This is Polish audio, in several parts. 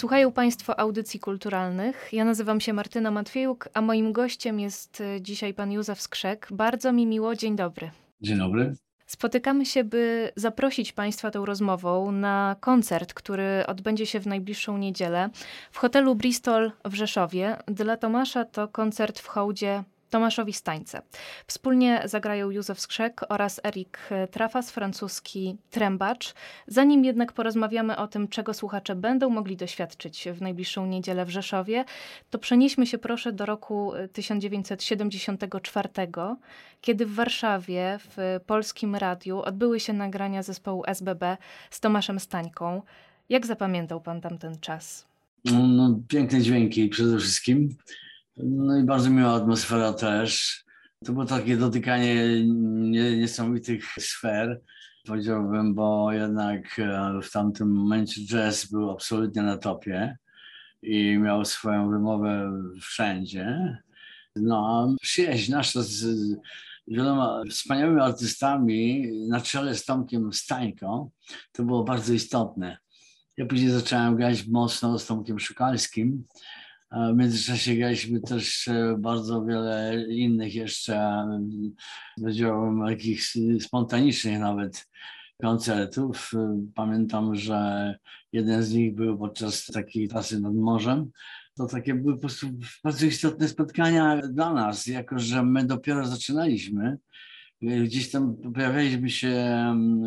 Słuchają Państwo audycji kulturalnych. Ja nazywam się Martyna Matwiejuk, a moim gościem jest y, dzisiaj pan Józef Skrzek. Bardzo mi miło, dzień dobry. Dzień dobry. Spotykamy się, by zaprosić Państwa tą rozmową na koncert, który odbędzie się w najbliższą niedzielę w hotelu Bristol w Rzeszowie. Dla Tomasza to koncert w hołdzie Tomaszowi Stańce. Wspólnie zagrają Józef Skrzek oraz Erik Trafas, francuski trębacz. Zanim jednak porozmawiamy o tym, czego słuchacze będą mogli doświadczyć w najbliższą niedzielę w Rzeszowie, to przenieśmy się proszę do roku 1974, kiedy w Warszawie w Polskim Radiu odbyły się nagrania zespołu SBB z Tomaszem Stańką. Jak zapamiętał pan tamten czas? No, no, piękne dźwięki przede wszystkim. No i bardzo miła atmosfera też. To było takie dotykanie niesamowitych sfer, powiedziałbym, bo jednak e, w tamtym momencie jazz był absolutnie na topie i miał swoją wymowę wszędzie. No a przyjaźń nasza z wieloma wspaniałymi artystami na czele z Tomkiem Stańką to było bardzo istotne. Ja później zacząłem grać mocno z Tomkiem Szukalskim, w międzyczasie graliśmy też e, bardzo wiele innych jeszcze, powiedziałbym, takich spontanicznych nawet koncertów. Pamiętam, że jeden z nich był podczas takiej trasy nad morzem. To takie były po prostu bardzo istotne spotkania dla nas, jako że my dopiero zaczynaliśmy. Gdzieś tam pojawialiśmy się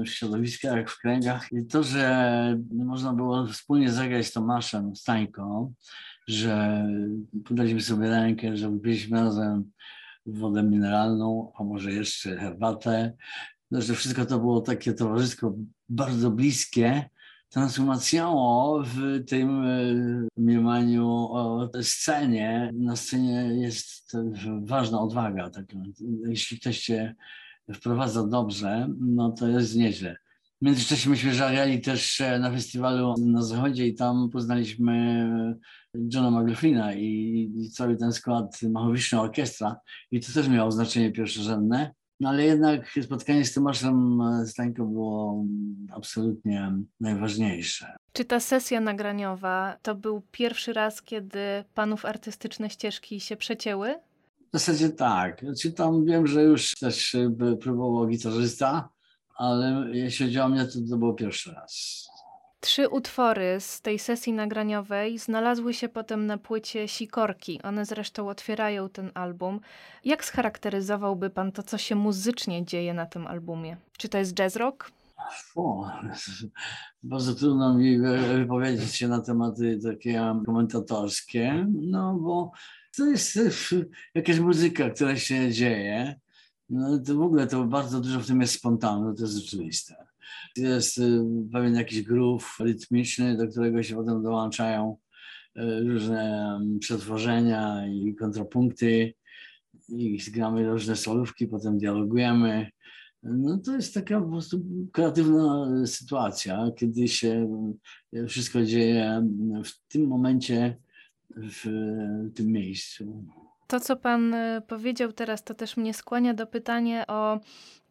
w środowiskach, w kręgach i to, że można było wspólnie zagrać z Tomaszem Stańką, że podaliśmy sobie rękę, że wypiliśmy razem wodę mineralną, a może jeszcze herbatę, no, że wszystko to było takie towarzysko bardzo bliskie, transformacją w tym e, mniemaniu o scenie. Na scenie jest ważna odwaga. Tak, jeśli ktoś cię wprowadza dobrze, no to jest nieźle. Międzyczasie myśmy żarali też e, na festiwalu na zachodzie i tam poznaliśmy Johna McLaughlina i, i cały ten skład Machowiczna Orkiestra i to też miało znaczenie pierwszorzędne. No ale jednak spotkanie z Tomaszem Stańką było absolutnie najważniejsze. Czy ta sesja nagraniowa to był pierwszy raz, kiedy panów artystyczne ścieżki się przecięły? W zasadzie tak. Znaczy tam wiem, że już też próbował gitarzysta, ale jeśli chodzi o mnie, to to było pierwszy raz. Trzy utwory z tej sesji nagraniowej znalazły się potem na płycie Sikorki. One zresztą otwierają ten album. Jak scharakteryzowałby pan to, co się muzycznie dzieje na tym albumie? Czy to jest jazz rock? O, bardzo trudno mi wypowiedzieć się na tematy takie komentatorskie, no bo to jest jakaś muzyka, która się dzieje. No to w ogóle to bardzo dużo w tym jest spontane, to jest oczywiste. Jest y, pewien jakiś groove rytmiczny, do którego się potem dołączają y, różne mm, przetworzenia i kontrapunkty i zgramy różne solówki, potem dialogujemy. No to jest taka po prostu kreatywna sytuacja, kiedy się y, wszystko dzieje w tym momencie, w tym miejscu. To, co Pan e, powiedział teraz, to też mnie skłania do pytania o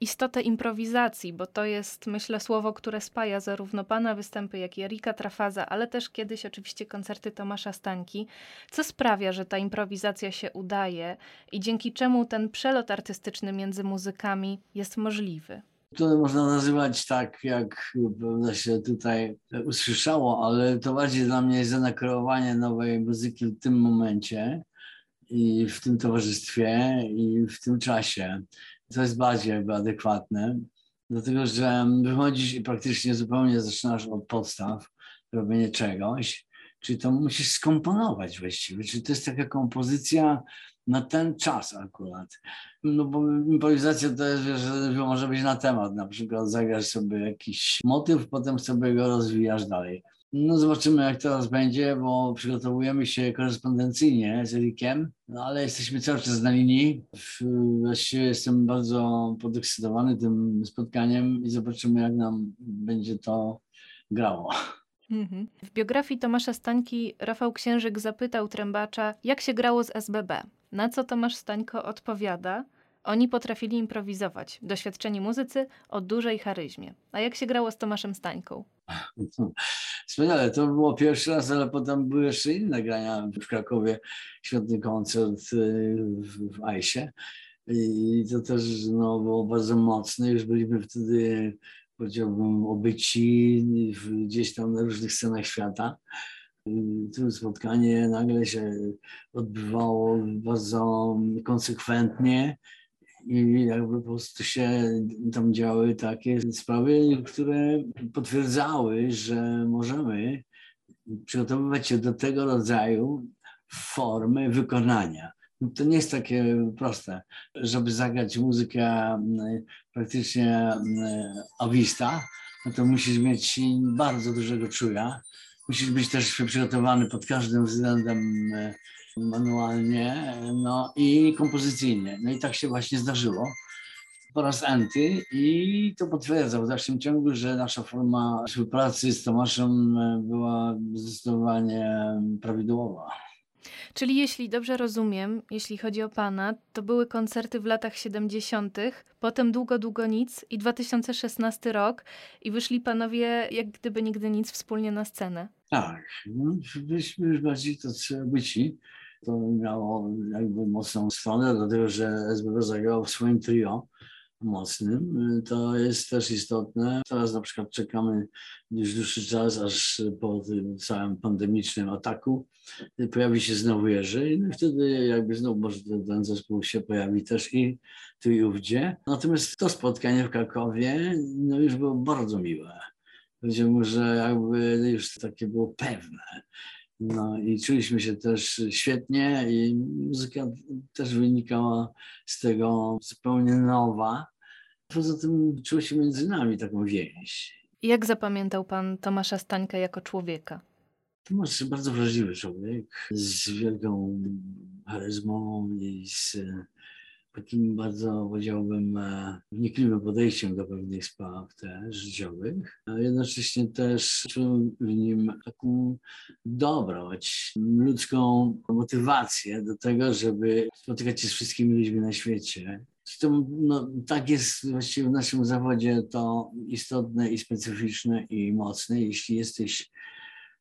istotę improwizacji, bo to jest, myślę, słowo, które spaja zarówno Pana występy, jak i Erika Trafaza, ale też kiedyś oczywiście koncerty Tomasza Stańki. Co sprawia, że ta improwizacja się udaje i dzięki czemu ten przelot artystyczny między muzykami jest możliwy? To można nazywać tak, jak prawda, się tutaj usłyszało, ale to bardziej dla mnie jest zanakreowanie nowej muzyki w tym momencie i w tym towarzystwie i w tym czasie. To jest bardziej jakby adekwatne. Dlatego, że wychodzisz i praktycznie zupełnie zaczynasz od podstaw robienia czegoś, czyli to musisz skomponować właściwie, czyli to jest taka kompozycja na ten czas akurat. No bo improwizacja to jest, że może być na temat, na przykład zagrasz sobie jakiś motyw, potem sobie go rozwijasz dalej. No zobaczymy, jak teraz będzie, bo przygotowujemy się korespondencyjnie z Erikiem, no ale jesteśmy cały czas na linii. Właściwie jestem bardzo podekscytowany tym spotkaniem i zobaczymy, jak nam będzie to grało. Mhm. W biografii Tomasza Stańki Rafał Księżyk zapytał trębacza, jak się grało z SBB. Na co Tomasz Stańko odpowiada – oni potrafili improwizować, doświadczeni muzycy o dużej charyzmie. A jak się grało z Tomaszem Stańką? Wspaniale, to było pierwszy raz, ale potem były jeszcze inne grania w Krakowie. Świetny koncert y, w, Ajsie. I to też no, było bardzo mocne. Już byliśmy wtedy, powiedziałbym, obyci gdzieś tam na różnych scenach świata. To spotkanie nagle się odbywało bardzo konsekwentnie i jakby po prostu się tam działy takie sprawy, które potwierdzały, że możemy przygotowywać się do tego rodzaju formy wykonania. To nie jest takie proste, żeby zagrać muzykę praktycznie awista, no to musisz mieć bardzo dużego czuja. Musisz być też przygotowany pod każdym względem mm, manualnie no i kompozycyjnie. No i tak się właśnie zdarzyło po raz enty i to potwierdza w dalszym ciągu, że nasza forma współpracy z Tomaszem była zdecydowanie prawidłowa. Czyli jeśli dobrze rozumiem, jeśli chodzi o Pana, to były koncerty w latach 70., potem długo, długo nic i 2016 rok i wyszli Panowie jak gdyby nigdy nic wspólnie na scenę. Tak, no, byliśmy już bardziej to trzeba byci to miało jakby mocną stronę, dlatego że SBB zagrał w swoim trio mocnym. To jest też istotne. Teraz na przykład czekamy już dłuższy czas, aż po tym całym pandemicznym ataku pojawi się znowu Jerzy i wtedy jakby znowu może ten zespół się pojawi też i tu i ówdzie. Natomiast to spotkanie w Krakowie no już było bardzo miłe. Powiedziałbym, że jakby już takie było pewne. No i czuliśmy się też świetnie i muzyka też wynikała z tego zupełnie nowa. Poza tym czuło się między nami taką więź. Jak zapamiętał pan Tomasza Stańka jako człowieka? Tomasz bardzo wrażliwy człowiek z wielką charyzmą i z takim bardzo, powiedziałbym, e, wnikliwym podejściem do pewnych spraw też życiowych, a jednocześnie też czułem w nim taką dobroć, ludzką motywację do tego, żeby spotykać się z wszystkimi ludźmi na świecie. Zresztą no, tak jest właściwie w naszym zawodzie to istotne i specyficzne i mocne. Jeśli jesteś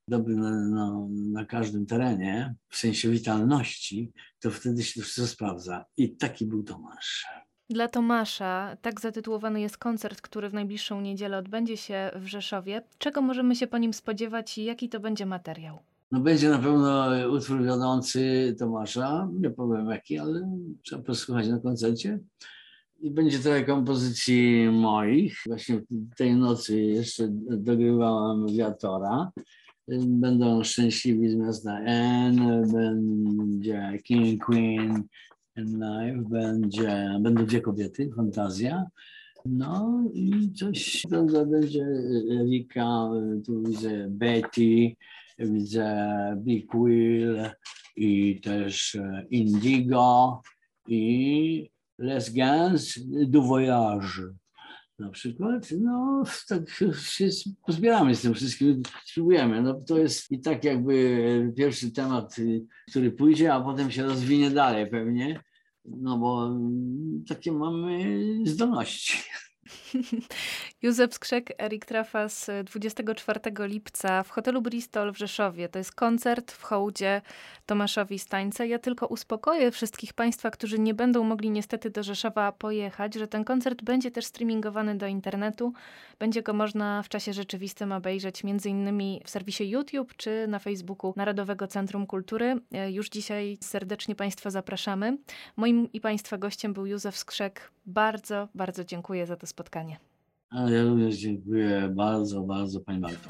dobry na, na, na, każdym terenie, w sensie witalności, to wtedy się to wszystko sprawdza. I taki był Tomasz. Dla Tomasza tak zatytułowany jest koncert, który w najbliższą niedzielę odbędzie się w Rzeszowie. Czego możemy się po nim spodziewać i jaki to będzie materiał? No będzie na pewno utwór wiodący Tomasza, nie powiem jaki, ale trzeba posłuchać na koncercie. I będzie trochę kompozycji moich. Właśnie tej nocy jeszcze dogrywałam Wiatora będą szczęśliwi z miasta N, będzie King, Queen, Life, będzie, będą dwie kobiety, fantazja. No i coś prawda, będzie Rika, tu widzę Betty, widzę Big Wheel i też Indigo i Les Gans du Voyage na przykład, no tak się pozbieramy z tym wszystkim, spróbujemy. No, to jest i tak jakby pierwszy temat, który pójdzie, a potem się rozwinie dalej pewnie, no bo takie mamy zdolności. Józef Skrzek, Erik Trafas 24 lipca w hotelu Bristol w Rzeszowie. To jest koncert w hołdzie Tomaszowi Stańce. Ja tylko uspokoję wszystkich Państwa, którzy nie będą mogli niestety do Rzeszowa pojechać, że ten koncert będzie też streamingowany do internetu. Będzie go można w czasie rzeczywistym obejrzeć innymi w serwisie YouTube czy na Facebooku Narodowego Centrum Kultury. E, już dzisiaj serdecznie Państwa zapraszamy. Moim i Państwa gościem był Józef Skrzek. Bardzo, bardzo dziękuję za to spotkanie. Ale ja również dziękuję bardzo, bardzo Pani Marto.